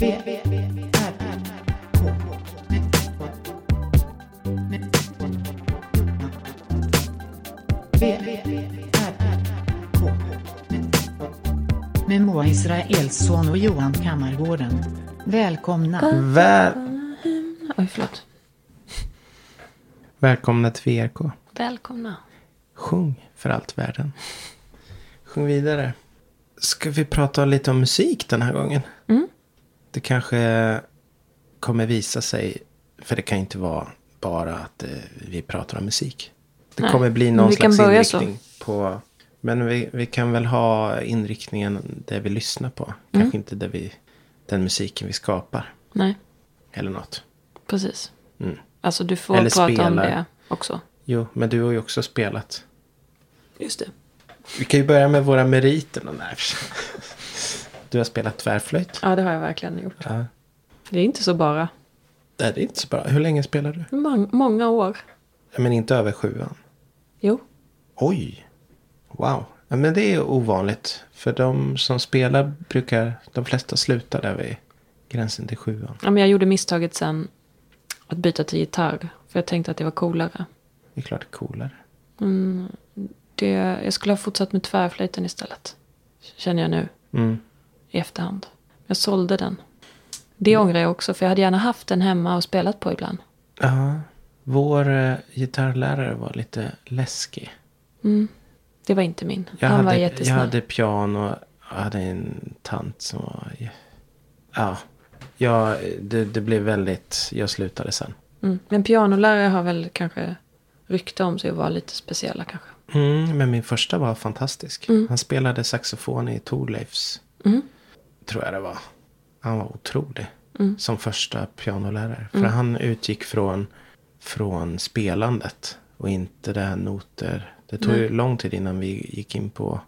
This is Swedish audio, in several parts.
V, V, R, R, K. V, V, R, R, K. Med Moa Israelsson och Johan Kammargården. Välkomna. Väl, Oj, förlåt. välkomna till VRK. Välkomna. Sjung för allt världen. Sjung vidare. Ska vi prata lite om musik den här gången? Mm. Det kanske kommer visa sig, för det kan inte vara bara att eh, vi pratar om musik. Det Nej, kommer bli någon slags börja så. inriktning på... Men vi, vi kan väl ha inriktningen där vi lyssnar på. Kanske Mm. inte där vi, den musiken vi skapar. Nej, Eller något. precis. Mm. Alltså du får Eller prata om spelar. det också. Jo, men du har ju också spelat. Just det. Vi kan ju börja med våra meriter. Nej, Du har spelat tvärflöjt. Ja, det har jag verkligen gjort. Ja. Det är inte så bara. Nej, det är inte så bra. Hur länge spelar du? Mång- många år. Men inte över sjuan. Jo. Oj. Wow. Ja, men det är ovanligt. För de som spelar brukar de flesta sluta där vid gränsen till sjuan. Ja, men jag gjorde misstaget sen att byta till gitarr. För jag tänkte att det var coolare. Det är klart det är coolare. Mm, det, jag skulle ha fortsatt med tvärflöjten istället. Känner jag nu Mm. I efterhand. Jag sålde den. Det ångrar jag också. För jag hade gärna haft den hemma och spelat på ibland. Ja. Vår eh, gitarrlärare var lite läskig. Mm. Det var inte min. Jag Han var hade, jag jättesnäll. hade piano. Jag hade en tant som var... Ja. Ja, det, det blev väldigt... Jag slutade sen. Mm. Men pianolärare har väl kanske rykte om sig att vara lite speciella kanske. Mm, men min första var fantastisk. Mm. Han spelade saxofon i Thorleifs. Mm. Tror jag det var. Han var otrolig. Mm. Som första pianolärare. För han utgick från, från spelandet. Och inte det här noter. Det tog ju lång tid innan vi gick in på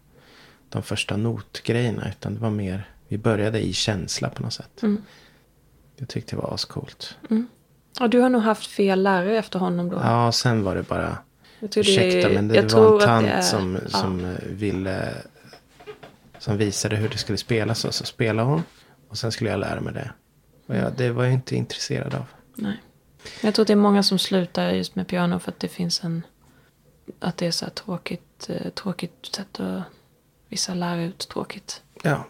de första notgrejerna. Utan det var mer. Vi började i känsla på något sätt. Mm. Jag tyckte det var ascoolt. Ja, du har nog haft fel lärare efter honom då. Ja, sen var det bara. jag tror Ursäkta men det, jag det tror var en tant är- som, ja. som eh, ville. Som visade hur det skulle spelas. Och så spelade hon. Och sen skulle jag lära mig det. Och jag, det var jag inte intresserad av. Nej. Jag tror att det är många som slutar just med piano för att det finns en... Att det är så här tråkigt, eh, tråkigt sätt att vissa lär ut tråkigt. Ja.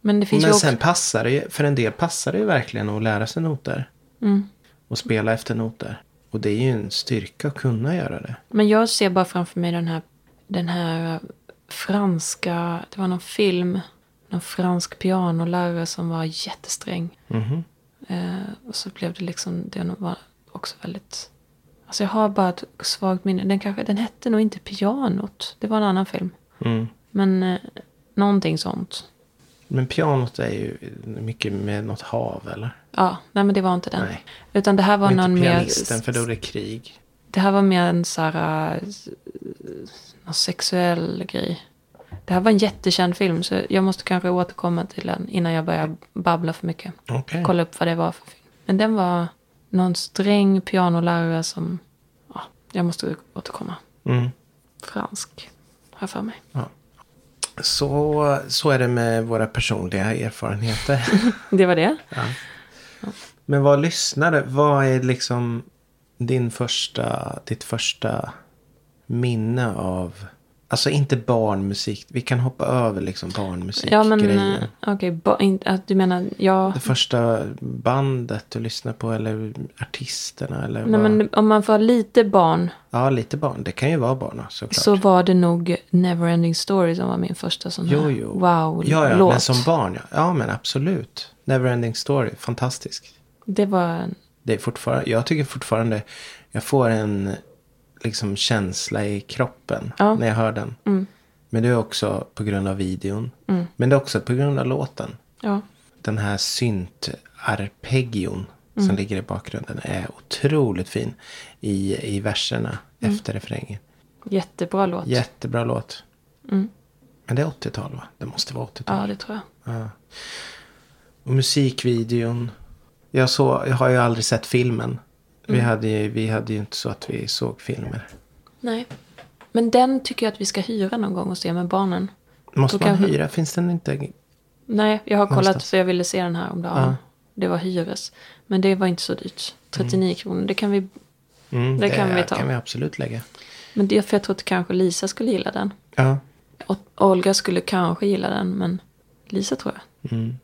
Men det finns Men ju också... sen passar det ju, för en del passar det ju verkligen att lära sig noter. Mm. Och spela efter noter. Och det är ju en styrka att kunna göra det. Men jag ser bara framför mig den här, den här franska, det var någon film, någon fransk pianolärare som var jättesträng. Mhm. Eh, och så blev det liksom, det var också väldigt, alltså jag har bara ett svagt minne. Den, kanske, den hette nog inte Pianot, det var en annan film. Mm. Men eh, någonting sånt. Men pianot är ju mycket med något hav eller? Ja, nej men det var inte den. Nej. Utan det här var Och inte någon mer... pianisten för då är det krig. Det här var mer en så här... Någon sexuell grej. Det här var en jättekänd film så jag måste kanske återkomma till den innan jag börjar babbla för mycket. Okej. Kolla upp vad det var för film. Men den var någon sträng pianolärare som... Ja, jag måste återkomma. Mm. Fransk, har jag för mig. Så, så är det med våra personliga erfarenheter. Det var det. Men vad lyssnade? Vad är liksom din första, ditt första minne av... Alltså inte barnmusik. Vi kan hoppa över liksom Ja, men eh, okej. att du menar, ja. Det första bandet du lyssnar på eller artisterna eller Nej, vad? men om man får lite barn Ja, lite barn. Det kan ju vara barn såklart. så var det nog Neverending Story som var min första sån här Jo, jo. wow-låt. ja, ja, men som barn ja. Ja, men absolut. Neverending Story, fantastisk. Det var en... Det är fortfarande, jag tycker fortfarande, jag får en liksom känsla i kroppen Ja. när jag hör den. Mm. Men det är också på grund av videon. Mm. Men det är också på grund av låten. Ja. Den här synt-arpeggion Mm. som ligger i bakgrunden är otroligt fin i, i verserna Mm. efter refrängen. Jättebra låt. Jättebra låt. Mm. Men det är 80-tal va? Det måste vara 80-tal. Ja, det tror jag. Ja. Och musikvideon. Jag, så, jag har ju aldrig sett filmen. Vi, hade ju, vi hade ju inte så att vi såg filmer. Nej. Men den tycker jag att vi ska hyra någon gång och se med barnen. Måste Då man kanske- hyra? Finns den inte? Nej, jag har kollat Någonstans. för jag ville se den här om dagen. Ja. Det var hyres. Men det var inte så dyrt. 39 kronor. Det kan vi... Mm, Det kan vi ta. kan vi absolut lägga. Men det för jag tror att kanske Lisa skulle gilla den. Ja. Och Olga skulle kanske gilla den. Men Lisa tror jag. Mm.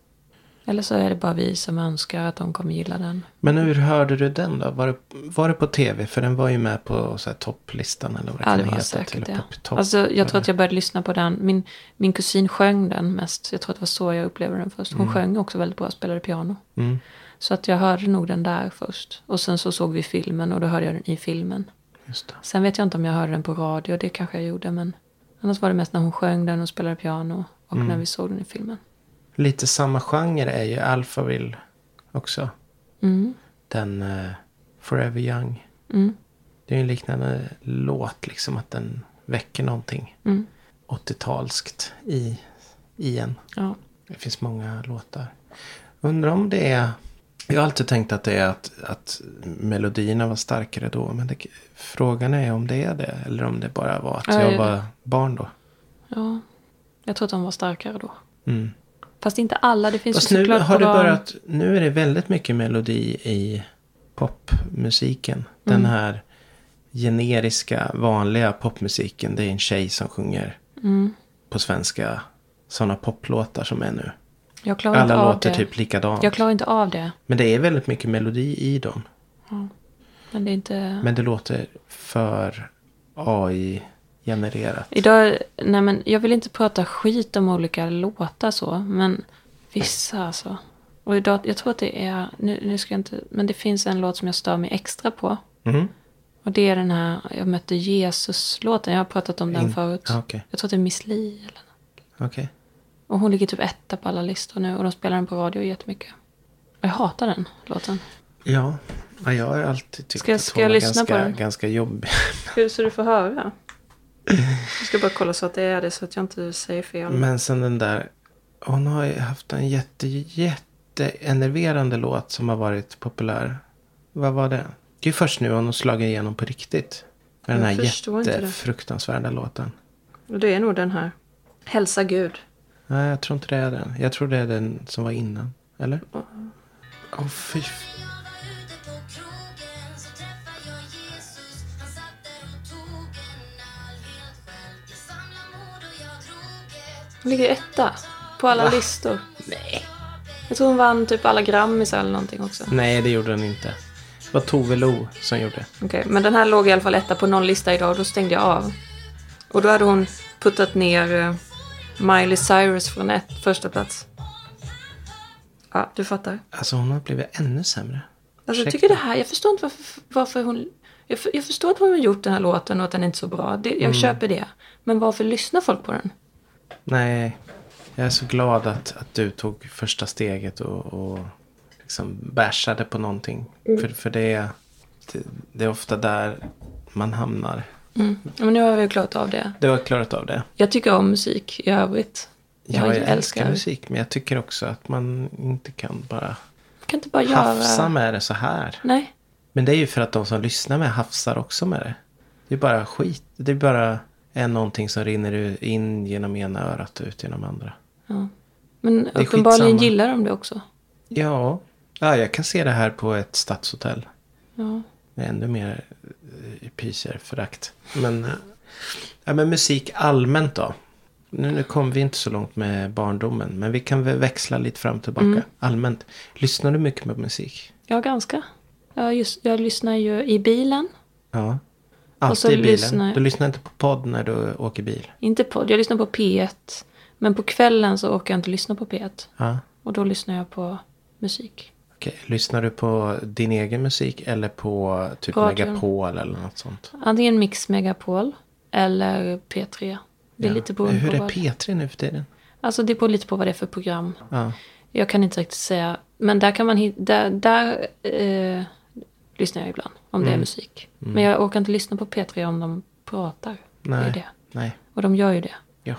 Eller så är det bara vi som önskar att de kommer gilla den. Men hur hörde du den då? Var det, var det på tv? För den var ju med på så här, topplistan eller vad det Ja, kan det var heta. säkert pop- topp, Alltså, jag tror att jag började lyssna på den. Min, min kusin sjöng den mest. Jag tror att det var så jag upplevde den först. Hon sjöng också väldigt bra, spelade piano. Mm, Så att jag hörde nog den där först. Och sen så såg vi filmen och då hörde jag den i filmen. Sen vet jag inte om jag hörde den på radio, det kanske jag gjorde. Men annars var det mest när hon sjöng den och spelade piano. Och Mm. när vi såg den i filmen. Lite samma genre är ju Alphaville också. Mm. Den eh, Forever Young. Mm. Det är en liknande låt liksom att den väcker någonting Mm. 80-talskt i, i en. Ja. Det finns många låtar. Undrar om det är... Jag har alltid tänkt att det är att, att melodierna var starkare då. Men det, frågan är om det är det. Eller om det bara var att Ja, jag ja. var barn då. ja. Jag tror att de var starkare då. Mm. Fast inte alla, det finns Fast ju nu såklart har det börjat... Nu är det väldigt mycket melodi i popmusiken. Den Mm. här generiska, vanliga popmusiken. Det är en tjej som sjunger Mm. på svenska. Sådana poplåtar som är nu. Jag klarar inte Alla av låter det. typ likadant. Jag klarar inte av det. Men det är väldigt mycket melodi i dem. Men det är inte... Men det låter för AI-genererat. Idag, nej men jag vill inte prata skit om olika låtar så. Men vissa alltså. Och idag, jag tror att det är, nu, nu ska jag inte, men det finns en låt som jag stör mig extra på. Mm. Och det är den här, jag mötte Jesus-låten. Jag har pratat om den In- förut. Ja, Okej. Jag tror att det är Miss Li. Eller något. Okej. Och hon ligger typ etta på alla listor nu. Och de spelar den på radio jättemycket. Och jag hatar den låten. Ja. ja, jag har alltid tyckt Ska att ska hon jag var lyssna ganska, på den? ganska jobbig. Så du får höra. Jag ska bara kolla så att det är det så att jag inte säger fel. Men sen den där. Hon har ju haft en jätte, jätteenerverande låt som har varit populär. Vad var det? Det är först nu hon har slagit igenom på riktigt. Med den Jag här inte det. jättefruktansvärda låten. Och det är nog den här. Hälsa Gud. Nej, jag tror inte det är den. Jag tror det är den som var innan. Eller? Åh, oh, fy. Hon ligger etta. På alla listor. Nej. Jag tror hon vann typ alla Grammisar eller någonting också. Nej, det gjorde den inte. Det var Tove Lo som gjorde. Okej, men den här låg i alla fall etta på någon lista idag och då stängde jag av. Och då hade hon puttat ner eh, Miley Cyrus från ett första plats. Ja, du fattar. Alltså hon har blivit ännu sämre. Alltså, jag tycker det här, jag förstår inte varför, varför hon... Jag, jag förstår att hon har gjort den här låten och att den inte är så bra. Det, jag köper det. Men varför lyssnar folk på den? Nej, jag är så glad att, att du tog första steget och, och liksom bashade på någonting. För, för det, är, det, det är ofta där man hamnar. Mm. Men nu har vi klarat av det. Du har klarat av det. Jag tycker om musik i övrigt. Ja, jag, älskar- musik. Men jag tycker också att man inte kan bara kan inte bara göra... hafsa med det så här. Nej. Men det är ju för att de som lyssnar med hafsar också med det. Det är bara skit. Det är bara är någonting som rinner in genom ena örat och ut genom andra. Ja. Men uppenbarligen gillar de det också. Ja, ja, jag kan se det här på ett stadshotell. Ja. Med ännu mer eh, pyser förakt. Men, eh, ja, men musik allmänt då. Nu, nu kom vi inte så långt med barndomen. Men vi kan väl växla lite fram och tillbaka. Mm. Allmänt. Lyssnar du mycket på musik? Ja, ganska. Jag, just, jag lyssnar ju i bilen. Ja. Alltid i bilen? lyssnar Du lyssnar inte på podd när du åker bil? Inte podd, jag lyssnar på P1. Men på kvällen så orkar jag inte lyssna på P1. Ja. Och då lyssnar jag på musik. Okej. Lyssnar du på din egen musik eller på typ Radio. Megapol eller något sånt? Antingen Mix Megapol eller P3. Det är Ja. lite beroende Hur på är vad. P3 nu för tiden? Alltså det beror lite på vad det är för program. Ja. Jag kan inte riktigt säga. Men där kan man hitta, där, där eh, lyssnar jag ibland. Om Mm. det är musik. Men jag orkar inte lyssna på P3 om de pratar. Det är Nej. det. Nej. Och de gör ju det. Ja.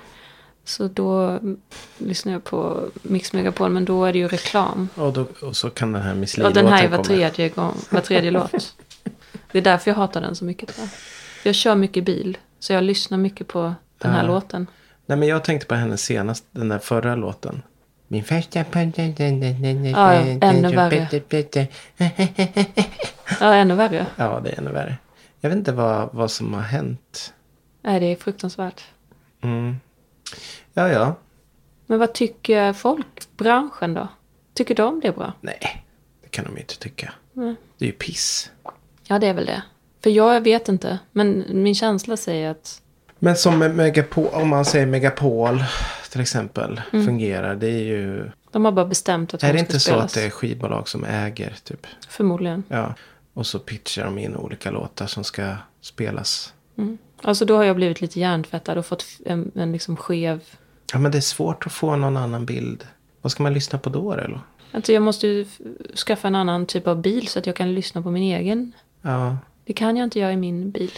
Så då mm, lyssnar jag på Mix Megapol. Men då är det ju reklam. Och, då, och så kan den här Miss Och den här är Li-låten var komma. tredje, gång, var tredje låt. Det är därför jag hatar den så mycket tror jag. Jag kör mycket bil. Så jag lyssnar mycket på den här Ja. låten. Nej men jag tänkte på henne senast, den där förra låten. Min första punkt. Ja, ännu värre. Ja, ännu värre. Ja, det är ännu värre. Jag vet inte vad, vad som har hänt. Nej, det är fruktansvärt. Mm. Ja, ja. Men vad tycker folk, branschen då? Tycker de det är bra? Nej, det kan de ju inte tycka. Nej. Det är ju piss. Ja, det är väl det. För jag vet inte, men min känsla säger att... Men som med Megapol, om man säger Megapol till exempel fungerar. Det är ju... De har bara bestämt att Är de det inte så spelas. att det är skivbolag som äger typ? Förmodligen. Ja. Och så pitchar de in olika låtar som ska spelas. Alltså då har jag blivit lite hjärntvättad och fått en, en liksom skev... Ja men det är svårt att få någon annan bild. Vad ska man lyssna på då eller? Alltså jag måste ju skaffa en annan typ av bil så att jag kan lyssna på min egen. Ja. Det kan jag inte göra i min bil.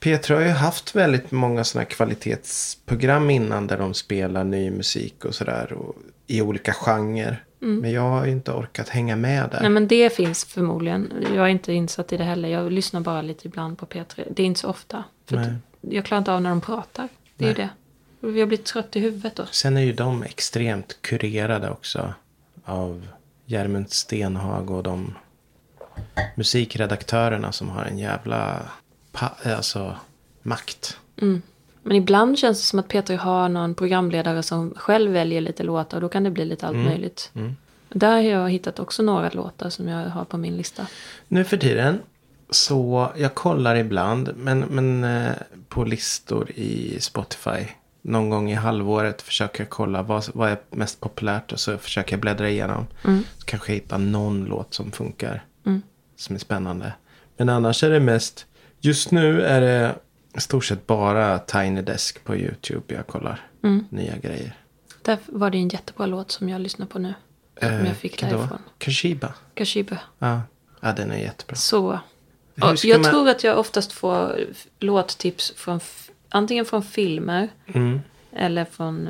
P3 har ju haft väldigt många sådana kvalitetsprogram innan där de spelar ny musik och sådär. och- I olika genrer. Men jag har ju inte orkat hänga med där. Nej men det finns förmodligen. Jag är inte insatt i det heller. Jag lyssnar bara lite ibland på P3. Det är inte så ofta. För Nej. jag klarar inte av när de pratar. Det är ju det. Jag blir trött i huvudet då. Sen är ju de extremt kurerade också. Av Järmund Stenhag och de musikredaktörerna som har en jävla alltså, makt. Men ibland känns det som att P3 har någon programledare som själv väljer lite låtar. Och då kan det bli lite allt möjligt. Där har jag hittat också några låtar som jag har på min lista. Nu för tiden så jag kollar ibland men, men eh, på listor i Spotify. Någon gång i halvåret försöker jag kolla vad, vad är mest populärt och så försöker jag bläddra igenom. Så kanske jag hittar någon låt som funkar. Som är spännande. Men annars är det mest, just nu är det stort sett bara Tiny Desk på YouTube jag kollar. Nya grejer. Där var det en jättebra låt som jag lyssnar på nu. Som Eh, jag fick därifrån. Kashiba. Kashiba. Ja. ja, den är jättebra. Så. Jag man- tror att jag oftast får låttips från antingen från filmer Mm. eller från,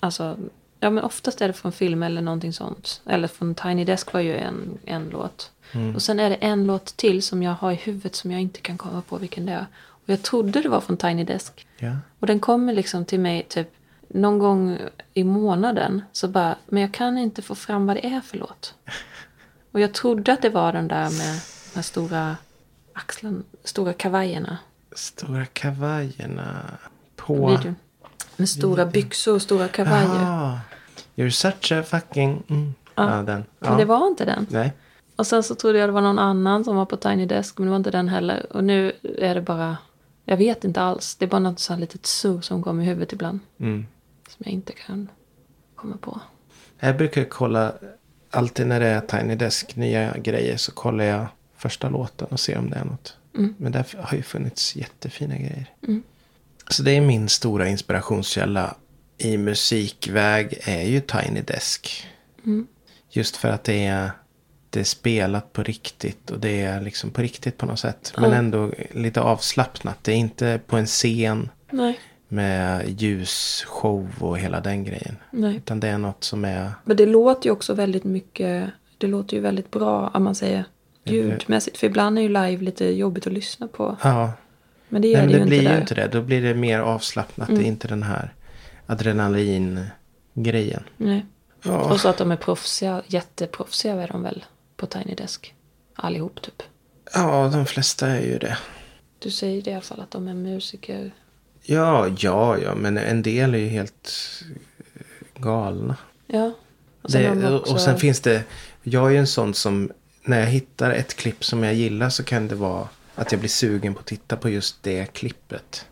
alltså, ja men oftast är det från film eller någonting sånt. Eller från Tiny Desk var ju en, en låt. Mm. Och sen är det en låt till som jag har i huvudet som jag inte kan komma på vilken det är. Och jag trodde det var från Tiny Desk. Ja. Och den kommer liksom till mig typ någon gång i månaden. Så bara, men jag kan inte få fram vad det är för låt. Och jag trodde att det var den där med de här stora axlarna, stora kavajerna. Stora kavajerna. På... Videon. Med stora byxor och stora kavajer. Jaha. You're such a fucking... Mm. Ja. den. Ja. Men det var inte den. Nej. Och sen så trodde jag det var någon annan som var på Tiny Desk. Men det var inte den heller. Och nu är det bara... Jag vet inte alls. Det är bara något så här litet surr som kommer i huvudet ibland. Mm. Som jag inte kan komma på. Jag brukar kolla... Alltid när det är Tiny Desk, nya grejer, så kollar jag första låten och ser om det är något. Men där har ju funnits jättefina grejer. Så det är min stora inspirationskälla i musikväg är ju Tiny Desk. Just för att det är, det är spelat på riktigt och det är liksom på riktigt på något sätt. Men ändå lite avslappnat. Det är inte på en scen Nej. med ljusshow och hela den grejen. Nej. Utan det är något som är... Men det låter ju också väldigt mycket. Det låter ju väldigt bra om man säger ljudmässigt. För ibland är ju live lite jobbigt att lyssna på. Ja, Men det Nej, men det det ju blir inte ju inte det. Då blir det mer avslappnat. Det är inte den här adrenalin-grejen. Nej. Ja. Och så att de är proffsiga. Jätteproffsiga är de väl på Tiny Desk. Allihop typ. ja, de flesta är ju det. Du säger det i alla fall att de är musiker. Ja, ja, ja, men en del är ju helt galna. Ja. Och sen, Det, också, Och sen finns det, jag är ju en sån som, när jag hittar ett klipp som jag gillar så kan det vara att jag blir sugen på att titta på just det klippet.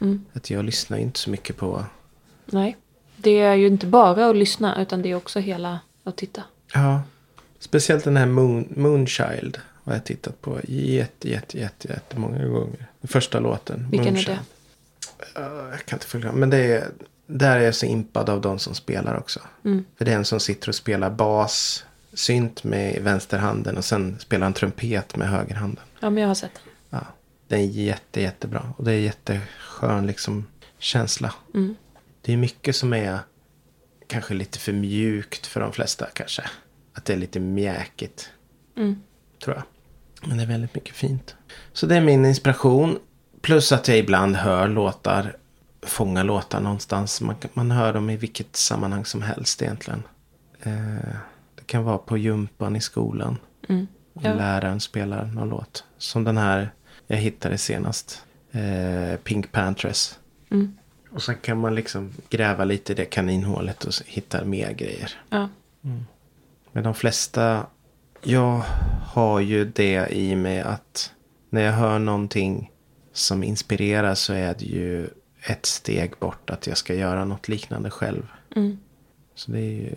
Mm. Att jag lyssnar inte så mycket på, Nej. Det är ju inte bara att lyssna utan det är också hela att titta. ja, speciellt den här Moon, Moonchild har jag tittat på jätte, jätte, jätte, jättemånga gånger. Den första låten. Vilken är Moonchild. det? Ja, jag kan inte förklara. Men det är, där är jag så impad av de som spelar också. Mm. För det är en som sitter och spelar bas, synt med vänsterhanden och sen spelar han trumpet med högerhanden. Ja men jag har sett den. Ja, det är jätte, jättebra. Och det är jätteskön liksom känsla. Mm. Det är mycket som är kanske lite för mjukt för de flesta kanske. Att det är lite mjäkigt. Mm. Tror jag. Men det är väldigt mycket fint. Så det är min inspiration. Plus att jag ibland hör låtar. Fångar låtar någonstans. Man, man hör dem i vilket sammanhang som helst egentligen. Eh, det kan vara på gympan i skolan. Mm. Och Ja. läraren spelar någon låt. Som den här jag hittade senast. Eh, Pink Panthers. Mm. Och sen kan man liksom gräva lite i det kaninhålet och hitta mer grejer. Ja. Men de flesta, jag har ju det i mig att när jag hör någonting som inspirerar så är det ju ett steg bort att jag ska göra något liknande själv. Mm. Så det är ju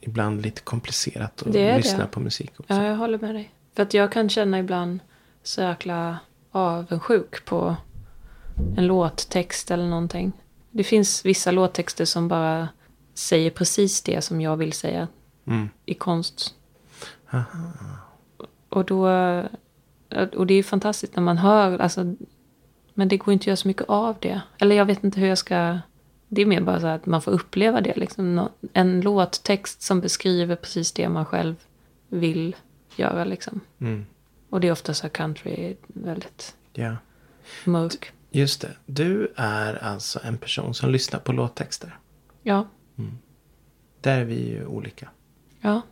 ibland lite komplicerat att lyssna det. på musik också. ja, jag håller med dig. För att jag kan känna ibland så jäkla avundsjuk på en låttext eller någonting. Det finns vissa låttexter som bara säger precis det som jag vill säga Mm. i konst. Och då... Och det är ju fantastiskt när man hör, alltså... Men det går inte att göra så mycket av det. Eller jag vet inte hur jag ska... Det är mer bara så att man får uppleva det. Liksom. En låttext som beskriver precis det man själv vill göra. Liksom. Mm. Och det är ofta så country väldigt Ja, mörk. just det. Du är alltså en person som lyssnar på låttexter. Ja, Där är vi ju olika. Ja.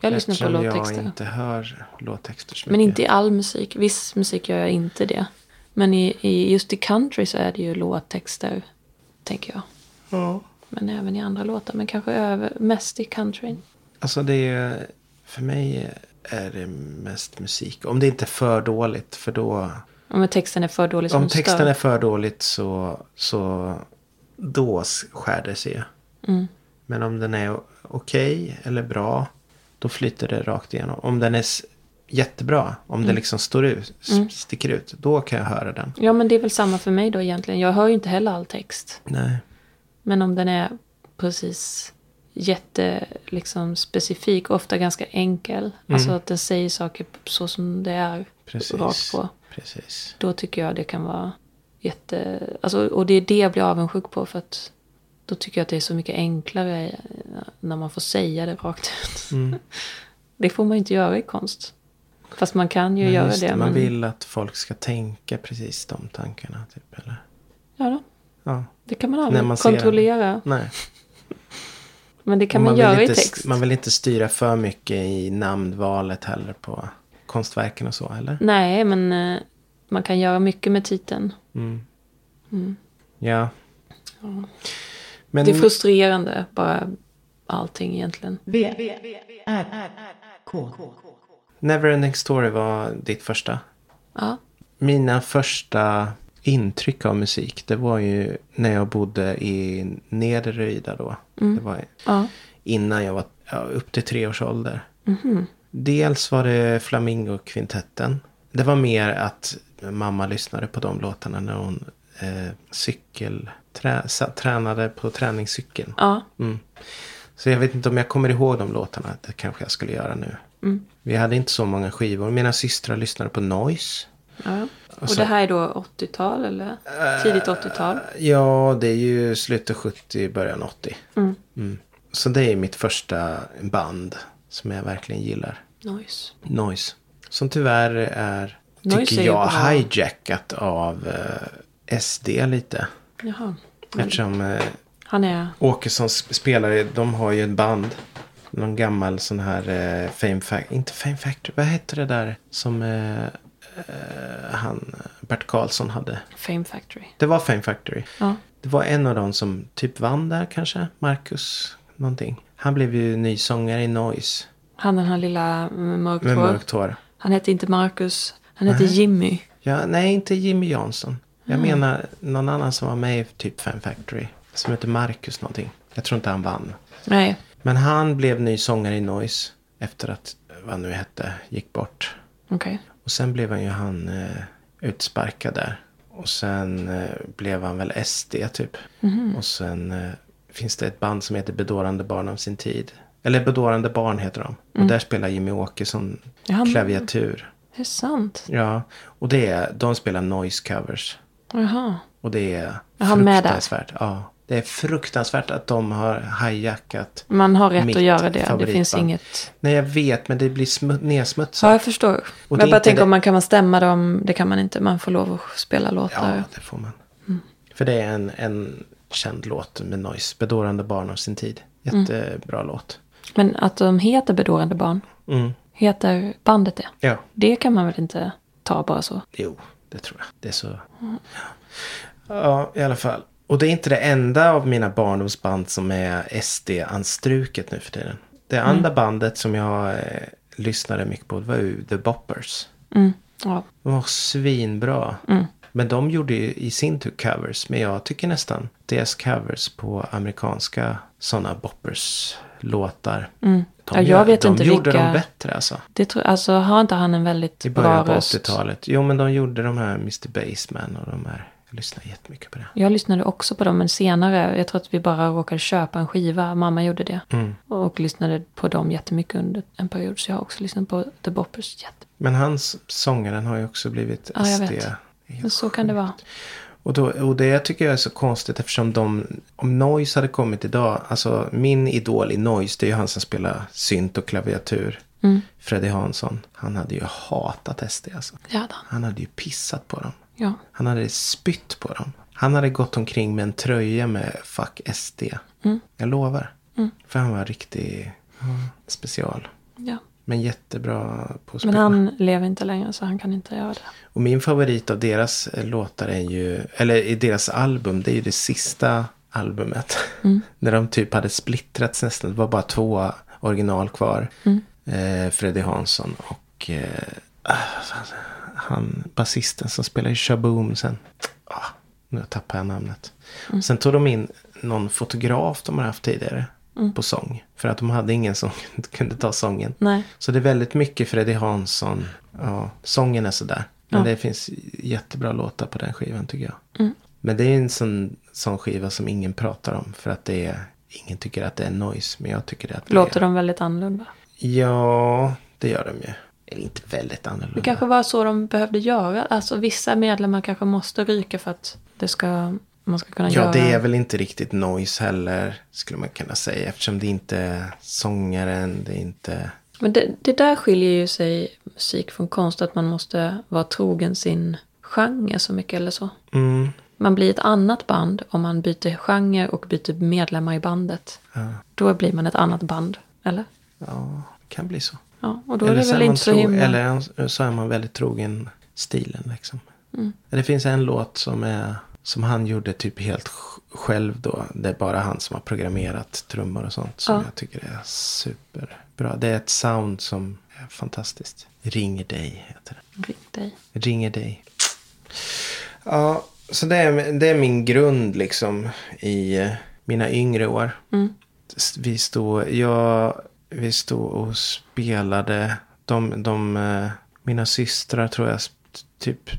Jag lyssnar på Eftersom låttexter. jag inte hör låttexter så Men mycket. inte i all musik. Viss musik gör jag inte det. Men i, i, just i country så är det ju låttexter, tänker jag. Ja. Men även i andra låtar. Men kanske över, mest i countryn. Alltså det är, för mig är det mest musik. Om det inte är för dåligt, för då... Om texten är för dålig Om texten stör. är för dåligt så, så då skär det sig. Mm. Men om den är okej eller bra, då flyter det rakt igenom. Om den är jättebra, om Mm. den liksom står ut, s- sticker ut, då kan jag höra den. Ja, men det är väl samma för mig då egentligen. Jag hör ju inte heller all text. Nej. Men om den är precis jätte liksom, specifik, ofta ganska enkel. Alltså att den säger saker så som det är. Mm. Precis. Rakt på. Precis. Då tycker jag det kan vara jätte... Alltså, och det är det jag blir avundsjuk på. För att då tycker jag att det är så mycket enklare eh, när man får säga det rakt ut. Mm. Det får man ju inte göra i konst. Fast man kan ju Men göra det. Man men... vill att folk ska tänka precis de tankarna. Typ, eller? Ja, då. Ja. det kan man aldrig man kontrollera. Nej. Men det kan man, vill göra inte, i text. Man vill inte styra för mycket i namnvalet heller på konstverken och så, eller? Nej, men eh, man kan göra mycket med titeln. Mm. Ja. Men Det är frustrerande, bara allting egentligen. V, R, K. Neverending Story var ditt första. Ja, Mina första intryck av musik, det var ju när jag bodde i Nedre då. Det var ja. innan jag var ja, upp till tre års ålder. Dels var det Flamingo-kvintetten. Det var mer att mamma lyssnade på de låtarna när hon eh, cykel, trä, tränade på träningscykeln. ja. Mm. Så jag vet inte om jag kommer ihåg de låtarna. Det kanske jag skulle göra nu. Vi hade inte så många skivor. Mina systrar lyssnade på Noise. ja. Och så- det här är då 80-tal eller tidigt 80-tal? Ja, det är ju slutet 70, början 80. Mm. Mm. Så det är mitt första band som jag verkligen gillar. Noise. Noise. Som tyvärr är, Noise tycker är jag, hijackat av eh, SD lite. Jaha. Men Eftersom eh, han är... Åkessons spelare, de har ju ett band. Någon gammal sån här eh, Fame Factory. Inte Fame Factory, vad hette det där som eh, eh, han, Bert Karlsson hade? Fame Factory. Det var Fame Factory. Ja. Det var en av dem som typ vann där kanske. Marcus någonting. Han blev ju ny sångare i Noise. Han den här lilla mörkt Med mörkt hår. Han hette inte Marcus. Han hette Jimmy. Ja, nej, inte Jimmy Jansson. Jag Mm. menar någon annan som var med i typ Fame Factory. Som heter Marcus någonting. Jag tror inte han vann. Nej. Men han blev ny sångare i Noise. Efter att, vad han nu hette, gick bort. Okej. Och sen blev han ju han eh, utsparkad där. Och sen eh, blev han väl SD typ. Mhm. Och sen eh, finns det ett band som heter Bedårande barn av sin tid. Eller Bedårande barn heter de. Och där spelar Jimmy Åkesson Mm. Ja, klaviatur. Det är sant. Ja, och det är, de spelar noise covers. Jaha. Och det är där? fruktansvärt. Ja, det är fruktansvärt att de har hijackat. Man har rätt att göra det. Det favoritband. finns inget... Nej, jag vet, men det blir Ja, nedsmutsat. jag förstår. Och Men det jag bara tänker det- om man kan man stämma dem. Det kan man inte. Man får lov att spela låtar. Ja, det får man. Mm. För det är en, en känd låt med noise. Bedårande barn av sin tid. Mm. Jättebra låt. Men att de heter Bedårande barn. Mm. Heter bandet det? Ja, Det kan man väl inte ta bara så? jo, det tror jag. Det är så. Ja, i alla fall. Och det är inte det enda av mina barndomsband som är SD-anstruket nu för tiden. Det andra bandet som jag eh, lyssnade mycket på det var ju The Boppers. Mm. Ja. De var svinbra. Men de gjorde ju i sin tur covers. Men jag tycker nästan deras covers på amerikanska sådana boppers låtar. De, Mm. Ja, jag vet de inte gjorde vilka- dem bättre alltså. Det tror, alltså har inte han en väldigt I bra början på röst? 80-talet. Jo men de gjorde de här Mr. Bassman och de här. Jag lyssnade jättemycket på det. Jag lyssnade också på dem, men senare. Jag tror att vi bara råkade köpa en skiva. Mamma gjorde det. Mm. Och lyssnade på dem jättemycket under en period. Så jag har också lyssnat på The Boppers. Jätte... Men hans sångaren har ju också blivit Ja, jag SD. vet. Men så kan det vara. Och, då, och det tycker jag är så konstigt eftersom de, om Noise hade kommit idag, alltså min idol i Noise det är ju han som spelar synt och klaviatur. Mm. Freddy Hansson, han hade ju hatat SD alltså. Det hade han. Han hade ju pissat på dem. Ja. Han hade spytt på dem. Han hade gått omkring med en tröja med Fuck SD. Mm. Jag lovar. För han var riktig ja, special. ja. Men jättebra på att Men spela. han lever inte längre så han kan inte göra det. Och min favorit av deras eh, låtar är ju, eller i deras album, det är ju det sista albumet. När de typ hade splittrats nästan. Det var bara två original kvar. Eh, Freddy Hansson och eh, ah, han basisten som spelar i Shaboom sen. Ah, nu tappar jag namnet. Sen tog de in någon fotograf de har haft tidigare på sång. För att de hade ingen som kunde ta sången. Nej. Så det är väldigt mycket Freddy Hansson. Ja, sången är sådär. Men Ja. det finns jättebra låtar på den skivan tycker jag. Mm. Men det är en sån, sån skiva som ingen pratar om. För att det är, ingen tycker att det är noise. Men jag tycker det att det Låter är. de väldigt annorlunda? Ja, det gör de ju. Eller inte väldigt annorlunda. Det kanske var så de behövde göra. Alltså vissa medlemmar kanske måste ryka för att det ska, man ska kunna Ja, göra. det är väl inte riktigt noise heller. Skulle man kunna säga. Eftersom det inte är sångaren. Det är inte... Men det, det där skiljer ju sig musik från konst. Att man måste vara trogen sin genre så mycket eller så. Mm. Man blir ett annat band om man byter genre och byter medlemmar i bandet. Ja, Då blir man ett annat band. Eller? ja, det kan bli så. Ja, och då eller är det väl inte så himla... Eller så är man väldigt trogen stilen liksom. Mm. Det finns en låt som är som han gjorde typ helt sj- själv då. Det är bara han som har programmerat trummor och sånt. Som Ja. jag tycker är superbra. Det är ett sound som är fantastiskt. Ringer dig heter det. Ring dig. Ringer dig. Ja, så det är, det är min grund liksom i eh, mina yngre år. Mm. Vi stod, jag, vi stod och spelade. De, de, eh, mina systrar tror jag sp- typ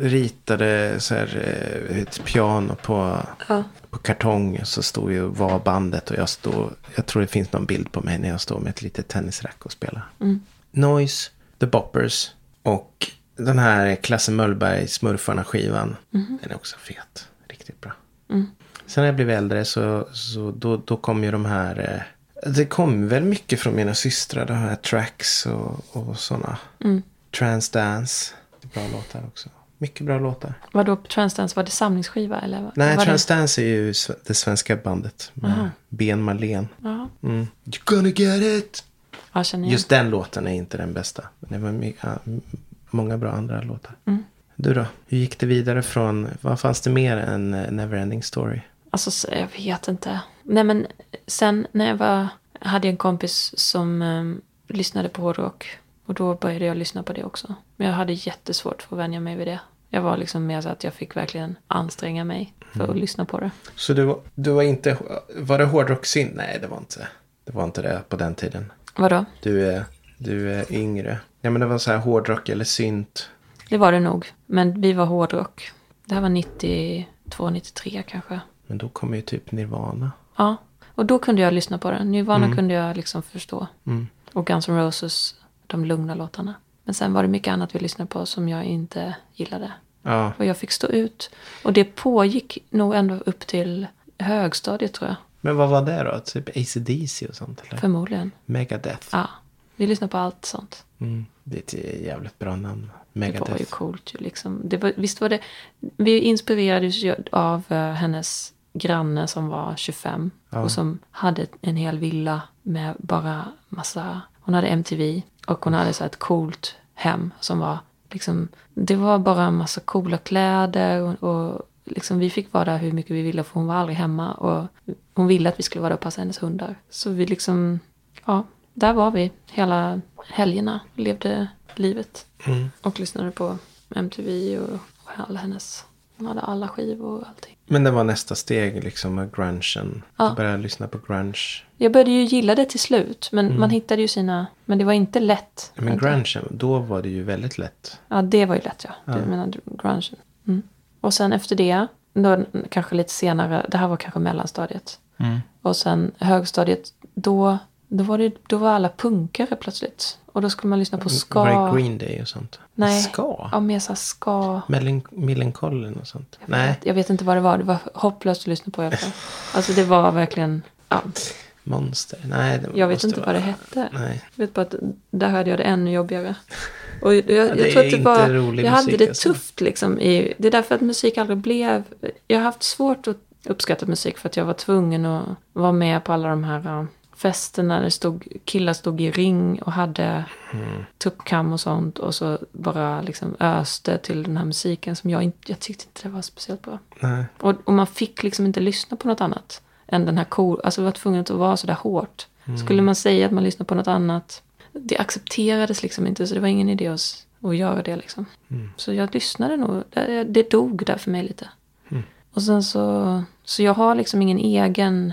ritade så här, eh, ett piano på, Ja. på kartong. Så stod ju var bandet och jag stod, jag tror det finns någon bild på mig när jag står med ett litet tennisrack och spelar. Mm. Noise, The Boppers och den här Klasse Möllberg Smurfarna-skivan. Den är också fet. Riktigt bra. Mm. Sen när jag blev äldre så, så då, då kom ju de här... Eh, det kom väl mycket från mina systrar. De här tracks och, och sådana. Mm. Transdance. Bra låtar också. Mycket bra låtar. Vadå, Transdance, var det samlingsskiva eller? Nej, var Transdance är ju det svenska bandet. Med Aha. Ben Marlén. Det... Ja, Mm. You're gonna get it. igen. Just den låten är inte den bästa. Men det var my- ja, m- många bra andra låtar. Mm. Du då? Hur gick det vidare från, vad fanns det mer än eh, Neverending Story? Alltså, så- jag vet inte. Nej, men sen när jag var... hade jag en kompis som um, lyssnade på hårdrock. Och då började jag lyssna på det också. Men jag hade jättesvårt för att vänja mig vid det. Jag var liksom mer så att jag fick verkligen anstränga mig för att lyssna på det. Så du, du var inte, var det hårdrocksyn? Nej, det var inte. Det var inte det på den tiden. Vadå? Du är, du är yngre. Ja, men det var så här hårdrock eller synt. Det var det nog. Men vi var hårdrock. Det här var 92, 93 kanske. Men då kom ju typ Nirvana. Ja, och då kunde jag lyssna på det. Nirvana kunde jag liksom förstå. Mm. Och Guns N' Roses, de lugna låtarna. Men sen var det mycket annat vi lyssnade på som jag inte gillade. Ja, Och jag fick stå ut. Och det pågick nog ändå upp till högstadiet tror jag. men vad var det då? Typ AC/DC och sånt eller? Förmodligen. Megadeth. Ja, vi lyssnade på allt sånt. Mm. Det är ett jävligt bra namn. Det var ju Megadeth. coolt ju liksom. Det var, visst var det, vi inspirerades ju av eh, hennes granne som var 25. Ja. Och som hade en hel villa med bara massa... Hon hade MTV och hon hade så ett coolt hem som var liksom... Det var bara en massa coola kläder och, och liksom vi fick vara där hur mycket vi ville för hon var aldrig hemma. Och hon ville att vi skulle vara där och passa hennes hundar. Så vi liksom... Ja, där var vi hela helgerna. Levde livet. Mm. Och lyssnade på MTV och, och alla hennes... Hon hade alla skivor och allting. Men det var nästa steg liksom med grungen. Ja. Du började lyssna på grunge. Jag började ju gilla det till slut. Men man hittade ju sina... Men det var inte lätt. Men grungen, då var det ju väldigt lätt. Ja, det var ju lätt ja. Du menar grungen. Mm. Och sen efter det, då, kanske lite senare, det här var kanske mellanstadiet. Och sen högstadiet, då, då, var det, då var alla punkare plötsligt. Och då skulle man lyssna på ska. Var det Green Day och sånt? Nej. Ska? Ja, mer såhär ska. Millen, Millencolin och sånt? Nej. Jag vet inte vad det var. Det var hopplöst att lyssna på fall. Alltså det var verkligen... Ja, Monster? Nej. Jag vet inte vara... vad det hette. Nej. Jag vet bara att där hade jag det ännu jobbigare. Och jag, jag, är tror att det var, jag hade musik, det alltså. tufft liksom. I, det är därför att musik aldrig blev... Jag har haft svårt att uppskatta musik för att jag var tvungen att vara med på alla de här festerna. Det stod, killar stod i ring och hade Mm. tuppkam och sånt. Och så bara liksom öste till den här musiken som jag inte... Jag tyckte inte det var speciellt bra. Nej. Och, och man fick liksom inte lyssna på något annat än den här cool, alltså var tvungen att vara sådär hårt. Skulle man säga att man lyssnar på något annat, det accepterades liksom inte så det var ingen idé att, att göra det liksom. Så jag lyssnade nog, det, det dog där för mig lite. Och sen så, så jag har liksom ingen egen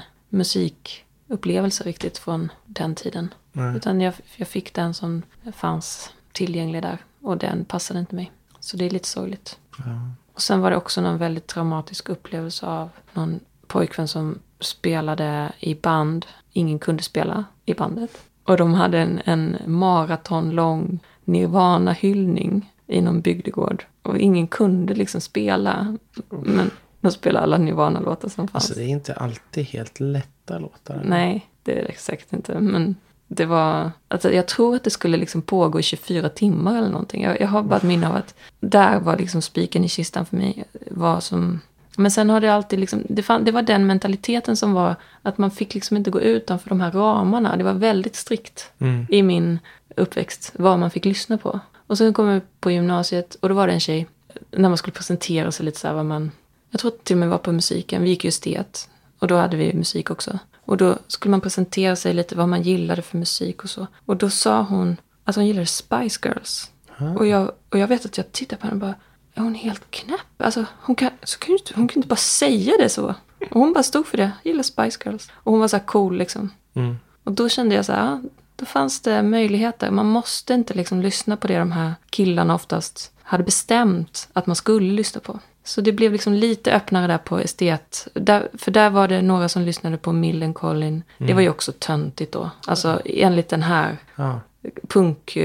musikupplevelse riktigt från den tiden. Nej. Utan jag, jag fick den som fanns tillgänglig där och den passade inte mig. Så det är lite sorgligt. Ja. Och sen var det också någon väldigt traumatisk upplevelse av någon pojkvän som spelade i band. Ingen kunde spela i bandet. Och de hade en, en maratonlång Nirvana-hyllning i någon bygdegård. Och ingen kunde liksom spela. Men de spelade alla Nirvana-låtar som fanns. Alltså det är inte alltid helt lätta låtar. Nej, det är det säkert inte. Men det var... Alltså jag tror att det skulle liksom pågå i 24 timmar eller någonting. Jag, jag har bara ett minne av att där var liksom spiken i kistan för mig. Var som... Men sen har det alltid liksom... Det, fann, det var den mentaliteten som var att man fick liksom inte gå utanför de här ramarna. Det var väldigt strikt Mm. i min uppväxt vad man fick lyssna på. Och sen kom jag på gymnasiet och då var det en tjej, när man skulle presentera sig lite så här vad man... Jag tror att det till och med var på musiken, vi gick ju estet. Och då hade vi musik också. Och då skulle man presentera sig lite vad man gillade för musik och så. Och då sa hon att hon gillade Spice Girls. Och, jag, och jag vet att jag tittade på henne och bara, är hon helt knäpp? Alltså hon kan, så kan hon kan inte bara säga det så. Och hon bara stod för det, jag gillar Spice Girls. Och hon var så här cool liksom. Mm. Och då kände jag så här, ja, då fanns det möjligheter. Man måste inte liksom lyssna på det de här killarna oftast hade bestämt att man skulle lyssna på. Så det blev liksom lite öppnare där på estet. Där, för där var det några som lyssnade på Millencolin. Det var ju också töntigt då. Alltså enligt den här Ja. punk,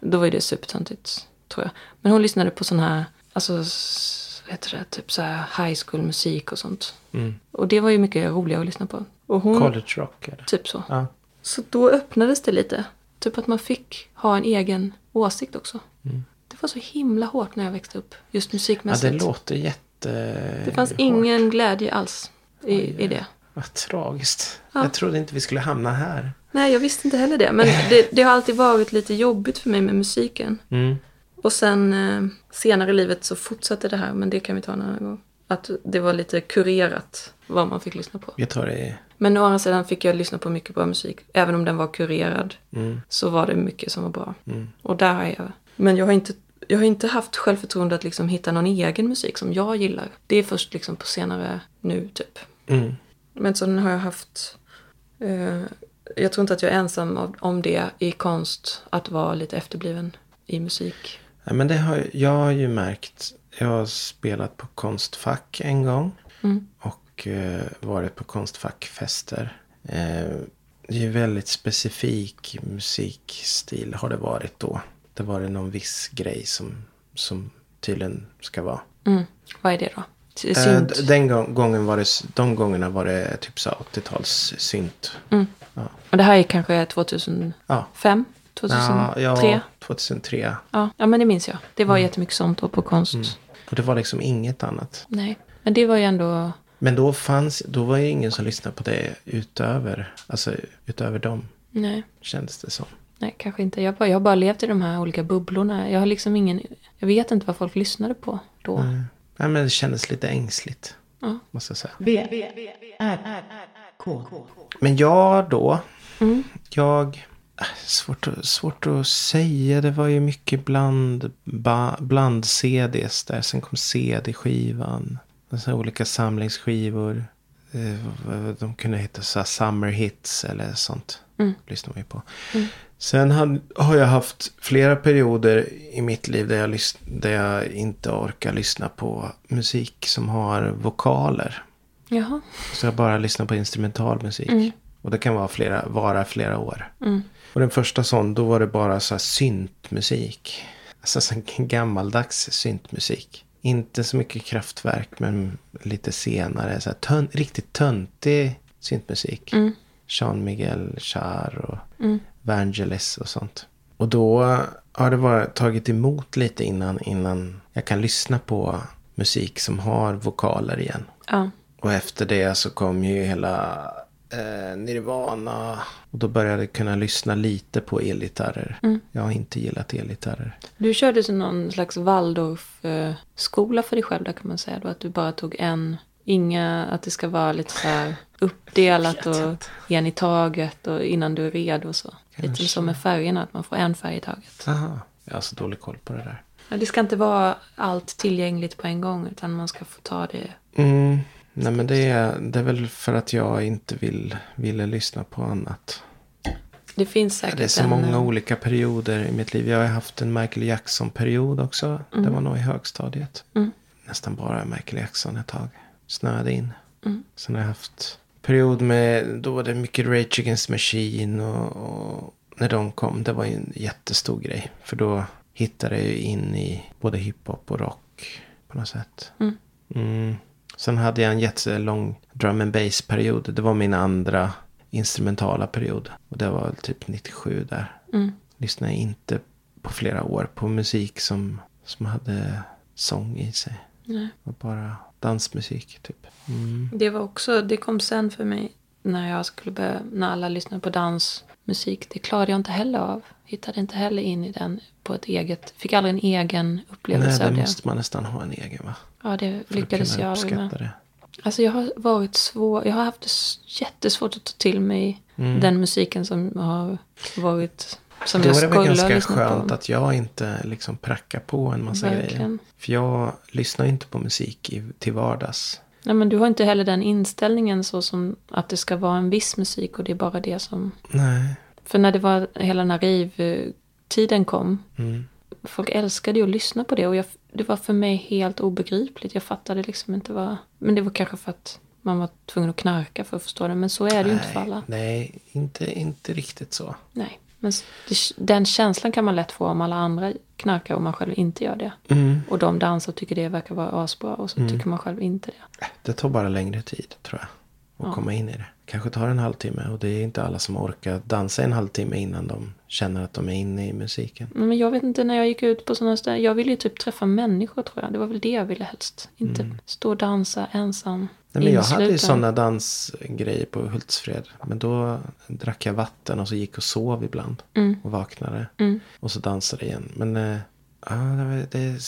då var ju det supertöntigt tror jag. Men hon lyssnade på sån här, alltså vad heter det, typ så här high school musik och sånt. Mm. Och det var ju mycket roligare att lyssna på. Och hon, College rock eller? typ så. Ja. Så då öppnades det lite. Typ att man fick ha en egen åsikt också. Det var så himla hårt när jag växte upp. Just ja, musikmässigt. det låter jätte... det fanns hårt. ingen glädje alls i, i det. Vad tragiskt. Ja. Jag trodde inte vi skulle hamna här. Nej, jag visste inte heller det. Men det, det har alltid varit lite jobbigt för mig med musiken. Mm. Och sen eh, senare i livet så fortsatte det här, men det kan vi ta en annan gång. Att det var lite kurerat vad man fick lyssna på. Jag tar det... Men å andra sidan fick jag lyssna på mycket bra musik. Även om den var kurerad Mm. så var det mycket som var bra. Mm. Och där har jag. Men jag har inte, jag har inte haft självförtroende att liksom hitta någon egen musik som jag gillar. Det är först liksom på senare nu typ. Mm. Men sen har jag haft... Eh, jag tror inte att jag är ensam om det i konst. Att vara lite efterbliven i musik. Ja, men det har, jag har ju märkt. Jag har spelat på Konstfack en gång. Mm. Och eh, varit på Konstfackfester. Eh, det är ju väldigt specifik musikstil har det varit då. Det var det någon viss grej som, som tydligen ska vara. Mm. Vad är det då? Eh, Synt? den gång- gången var det, de gångerna var det typ så 80-tals synt. Mm. Ja. Och det här är kanske 2005? Ja. 2003? Ja, Ja, ja, 2003. ja. men det minns jag. Det var jättemycket sånt då på konst. Och det var liksom inget annat. Nej, men det var ju ändå... Men då fanns, då var ju ingen som lyssnade på det utöver, alltså utöver dem. Nej. Kändes det som. Nej, kanske inte. Jag, bara, jag har bara levt i de här olika bubblorna. Jag har liksom ingen... Jag vet inte vad folk lyssnade på då. Nej, men det kändes lite ängsligt. Ja. Måste jag säga. V, R, K. Men jag då. Jag. äh, Svårt, att- svårt att säga. Det var ju mycket bland, ba, bland CDs där. Sen kom CD-skivan. Och så olika samlingsskivor. Eh, De kunde heta så här summer hits eller sånt. Lyssnar man ju på. Sen har, jag haft flera perioder i mitt liv där jag, där jag inte orkar lyssna på musik som har vokaler. Jaha. Så jag bara lyssnar på instrumental musik. Och det kan vara flera, vara flera år. Och den första sån, då var det bara så här syntmusik. Alltså så gammaldags syntmusik. Inte så mycket kraftverk men lite senare. Så tön, riktigt töntig syntmusik. Jean Miguel Char och Vangelis och sånt. Och då har det bara tagit emot lite innan, innan jag kan lyssna på musik som har vokaler igen. Ja. Och efter det så kom ju hela eh, Nirvana. Och då började jag kunna lyssna lite på elgitarrer. Jag har inte gillat elgitarrer. Du körde så någon slags Waldorf-skola för dig själv där kan man säga då. Att du bara tog en, inga, att det ska vara lite så här uppdelat och en i taget och innan du är redo och så. Lite som med färgerna, att man får en färg i taget. Aha. Jag har så dålig koll på det där. Ja, det ska inte vara allt tillgängligt på en gång utan man ska få ta det. Mm. Nej men det är, det är väl för att jag inte vill, ville lyssna på annat. Det finns säkert Det är så en, många eh, olika perioder i mitt liv. Jag har haft en Michael Jackson-period också. Det var nog i högstadiet. Mm. Nästan bara Michael Jackson ett tag. Snöade in. Mm. Sen har jag haft period med, då var det mycket Rage Against Machine och, och när de kom, det var ju en jättestor grej. För då hittade jag ju in i både hiphop och rock på något sätt. Mm. Mm. Sen hade jag en jättelång drum and bass period. Det var min andra instrumentala period. Och det var väl typ 97 där. Mm. Lyssnade inte på flera år på musik som, som hade sång i sig. Nej. Och bara dansmusik typ. Mm. Det var också, det kom sen för mig när jag skulle börja, när alla lyssnade på dansmusik. Det klarade jag inte heller av. Hittade inte heller in i den på ett eget, fick aldrig en egen Nej, upplevelse det av det. måste man nästan ha en egen va? Ja, det För lyckades jag aldrig med. det. Alltså jag har varit svår, jag har haft jättesvårt att ta till mig Mm. den musiken som har varit, som Då jag är det väl ganska skönt på. att jag inte liksom prackar på en massa grejer. Verkligen. För jag lyssnar inte på musik i, till vardags. Nej, men du har inte heller den inställningen så som att det ska vara en viss musik och det är bara det som... Nej. För när det var hela den här rave-tiden kom, Mm. folk älskade ju att lyssna på det och jag, det var för mig helt obegripligt. Jag fattade liksom inte vad... Men det var kanske för att man var tvungen att knarka för att förstå det, men så är det ju inte för alla. Nej, inte, inte riktigt så. Nej, men den känslan kan man lätt få om alla andra knarkar och man själv inte gör det. Mm. Och de dansar och tycker det verkar vara asbra och så tycker man själv inte det. Det tar bara längre tid tror jag. Att Ja. komma in i det. Kanske tar en halvtimme och det är inte alla som orkar dansa en halvtimme innan de känner att de är inne i musiken. Men jag vet inte när jag gick ut på sådana ställen. Jag ville ju typ träffa människor tror jag. Det var väl det jag ville helst. Inte stå och dansa ensam. Mm. Nej, men jag hade ju sådana dansgrejer på Hultsfred. Men då drack jag vatten och så gick och sov ibland. Mm. Och vaknade. Mm. Och så dansade igen. Men ja, det, det,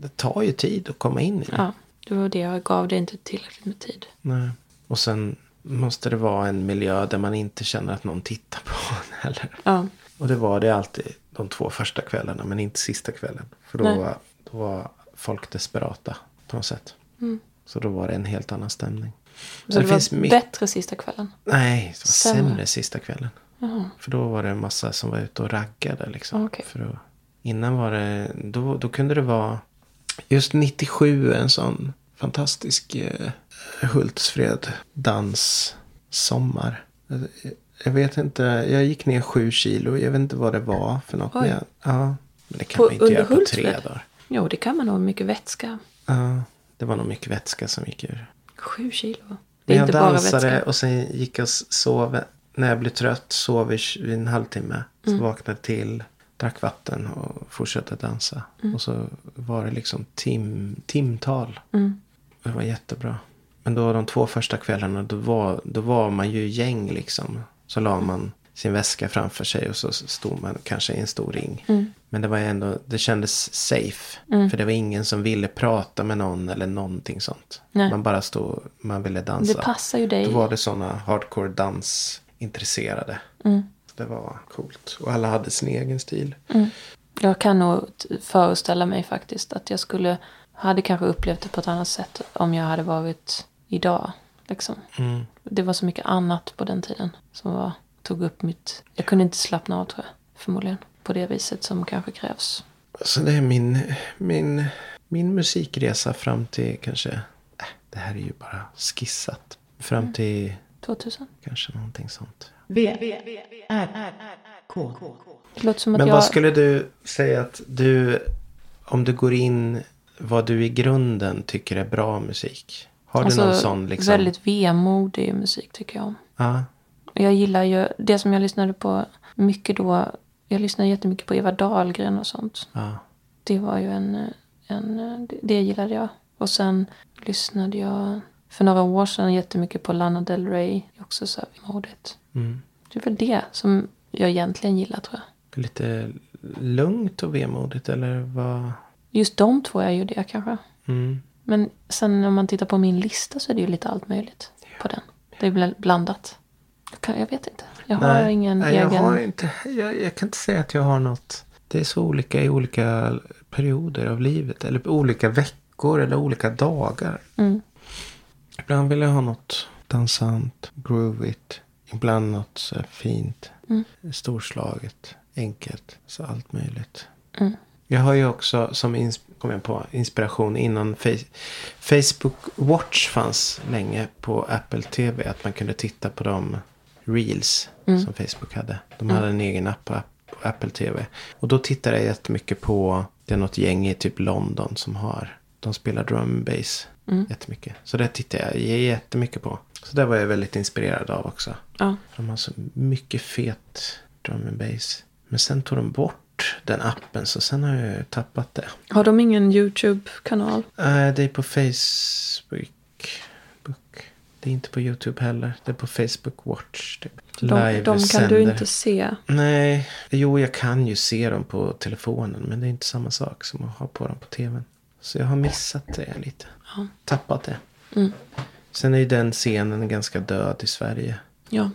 det tar ju tid att komma in i det. Ja, det var det. Jag gav det inte tillräckligt med tid. Nej. Och sen måste det vara en miljö där man inte känner att någon tittar på en heller. Ja, Och det var det alltid de två första kvällarna. Men inte sista kvällen. För då, var, då var folk desperata på något sätt. Så då var det en helt annan stämning. Mm. så det var mycket- bättre sista kvällen. Nej, det var Sämre. sämre sista kvällen. Jaha. För då var det en massa som var ute och raggade. Liksom, Okej. för att, innan var det, då, då kunde det vara, just 97 en sån fantastisk eh, Hultsfred danssommar. Jag, jag vet inte, jag gick ner sju kilo, jag vet inte vad det var för något. Oj. Jag, ja, men det kan På- man inte göra på tre dagar. Jo, det kan man nog. Mycket vätska. Ja, det var nog mycket vätska som gick ur. Sju kilo. Det är jag inte bara dansade vätska. och sen gick jag och sov. När jag blev trött sov i en halvtimme. Så Mm. vaknade till, drack vatten och fortsatte dansa. Mm. Och så var det liksom tim, timtal. Mm. Det var jättebra. Men då de två första kvällarna då var, då var man ju gäng liksom. Så la man sin väska framför sig och så stod man kanske i en stor ring. Mm. Men det var ändå, det kändes safe. För det var ingen som ville prata med någon eller någonting sånt. Nej. Man bara stod, man ville dansa. Det passar ju dig. Då var det sådana hardcore dansintresserade. Mm. Det var coolt. Och alla hade sin egen stil. Jag kan nog föreställa mig faktiskt att jag skulle hade kanske upplevt det på ett annat sätt om jag hade varit idag. Liksom. Mm. Det var så mycket annat på den tiden som var, tog upp mitt... Jag kunde inte slappna av tror jag. Förmodligen. På det viset som kanske krävs. Så det är min, min, min musikresa fram till kanske, äh, det här är ju bara skissat. Fram till 2000. kanske någonting sånt. V, R, K. Det låter som att Men jag... vad skulle du säga att du, om du går in vad du i grunden tycker är bra musik? Har du någon sån liksom? Alltså, Väldigt vemodig musik tycker jag om. Ja, Jag gillar ju det som jag lyssnade på mycket då. Jag lyssnade jättemycket på Eva Dahlgren och sånt. ja. Det var ju en, en... det- gillade jag. Och sen lyssnade jag för några år sedan jättemycket på Lana Del Rey. Också så här vemodigt. Mm. Det är väl det som jag egentligen gillar tror jag. Lite lugnt och vemodigt eller vad? Just de två är ju det kanske. Mm. Men sen när man tittar på min lista så är det ju lite allt möjligt på den. Det är bl- blandat. Jag, vet inte. Jag har ingen nej, egen... jag, har inte, jag, jag kan inte säga att jag har något. Det är så olika i olika perioder av livet. Eller olika veckor eller olika dagar. Mm. Ibland vill jag ha något dansant, groovigt. Ibland något så fint, Mm. storslaget, enkelt. Så allt möjligt. Mm. Jag har ju också som ins- kom jag på, inspiration innan Face- Facebook Watch fanns länge på Apple TV. Att man kunde titta på de reels Mm. som Facebook hade. De hade en egen app på, App- på Apple TV. Och då tittade jag jättemycket på, det är något gäng i typ London som har, de spelar drum and bass Mm. jättemycket. Så det tittade jag jättemycket på. Så det var jag väldigt inspirerad av också. Ja. De har så mycket fet drum and bass. Men sen tog de bort den appen så sen har jag tappat det. Har de ingen YouTube-kanal? Nej, det är på Facebook. Book. Det är inte på YouTube heller. Det är på Facebook Watch. Typ. De, de kan du inte se. Nej, jo jag kan ju se dem på telefonen. Men det är inte samma sak som att ha på dem på tvn. Så jag har missat det lite. Ja. Tappat det. Mm. Sen är ju den scenen ganska död i Sverige. Ja.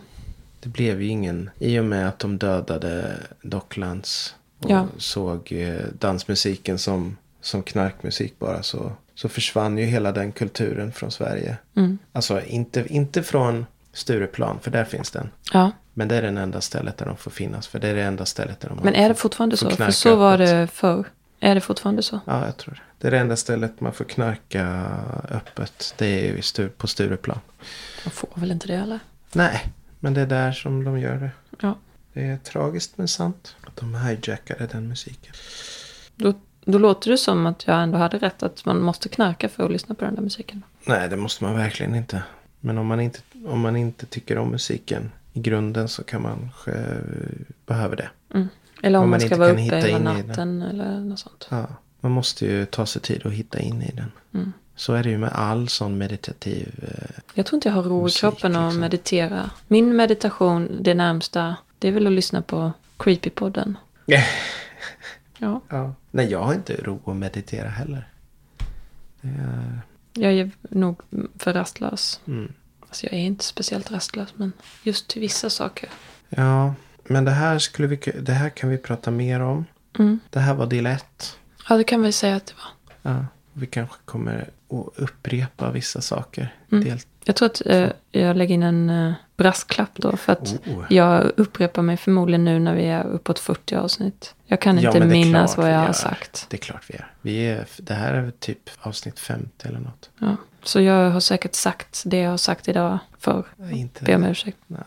Det blev ju ingen. I och med att de dödade Docklands. Och Ja. såg eh, dansmusiken som, som knarkmusik bara. Så, så försvann ju hela den kulturen från Sverige. Mm. Alltså inte, inte från Stureplan. För där finns den. ja. Men det är det enda stället där de får finnas. För det är det enda stället där de Men är det fortfarande så? För så var det förr. Är det fortfarande så? Ja, jag tror det. Det är det enda stället man får knarka öppet. Det är ju Stur- på Stureplan. De får väl inte det eller? Nej, men det är där som de gör det. Ja. Det är tragiskt men sant. Att de hijackade den musiken. Då, då låter det som att jag ändå hade rätt att man måste knarka för att lyssna på den där musiken. Nej, det måste man verkligen inte. Men om man inte, om man inte tycker om musiken i grunden så kan man kanske behöva det. Mm. Eller om, Om man man ska vara uppe hitta hela natten eller något sånt. Ja, man måste ju ta sig tid att hitta in i den. Mm. Så är det ju med all sån meditativ... Eh, Jag tror inte jag har ro i kroppen att liksom. meditera. Min meditation, det närmsta, det är väl att lyssna på Creepypodden. Ja, ja. Nej, jag har inte ro att meditera heller. Är, jag är nog för rastlös. mm. Alltså jag är inte speciellt rastlös, men just till vissa saker. Ja, men det här, skulle vi, det här kan vi prata mer om. Mm. Det här var del ett. Ja, det kan vi säga att det var. Ja, vi kanske kommer att upprepa vissa saker. Mm. Del, Jag tror att eh, jag lägger in en eh, brasklapp då. För att Oh. jag upprepar mig förmodligen nu när vi är uppåt 40 avsnitt. Jag kan Ja, inte minnas vad jag har sagt. Det är klart vi är. Vi är. Det här är typ avsnitt 50 eller något. Ja. Så jag har säkert sagt det jag har sagt idag för Inte, Be om ursäkt. Ja,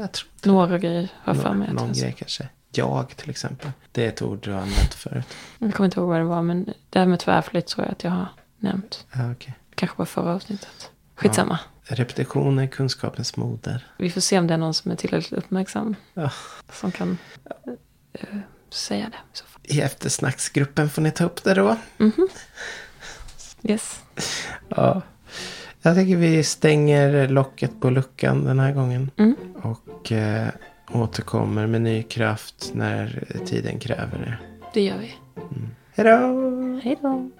jag, tror Några grejer har jag för mig. någon, grej kanske. Jag till exempel. Det är ett ord du har använt förut. Jag kommer inte ihåg vad det var, men det här med tvärflytt tror jag att jag har nämnt. Ja, okej. Kanske var förra avsnittet. Skitsamma. Repetition är kunskapens moder. Vi får se om det är någon som är tillräckligt uppmärksam. Ja. Som kan eh, säga det i så fall. I eftersnacksgruppen får ni ta upp det då. Yes. Ja. Jag tycker vi stänger locket på luckan den här gången. Mm. Och eh, återkommer med ny kraft när tiden kräver det. Det gör vi. Hej då! Hej då.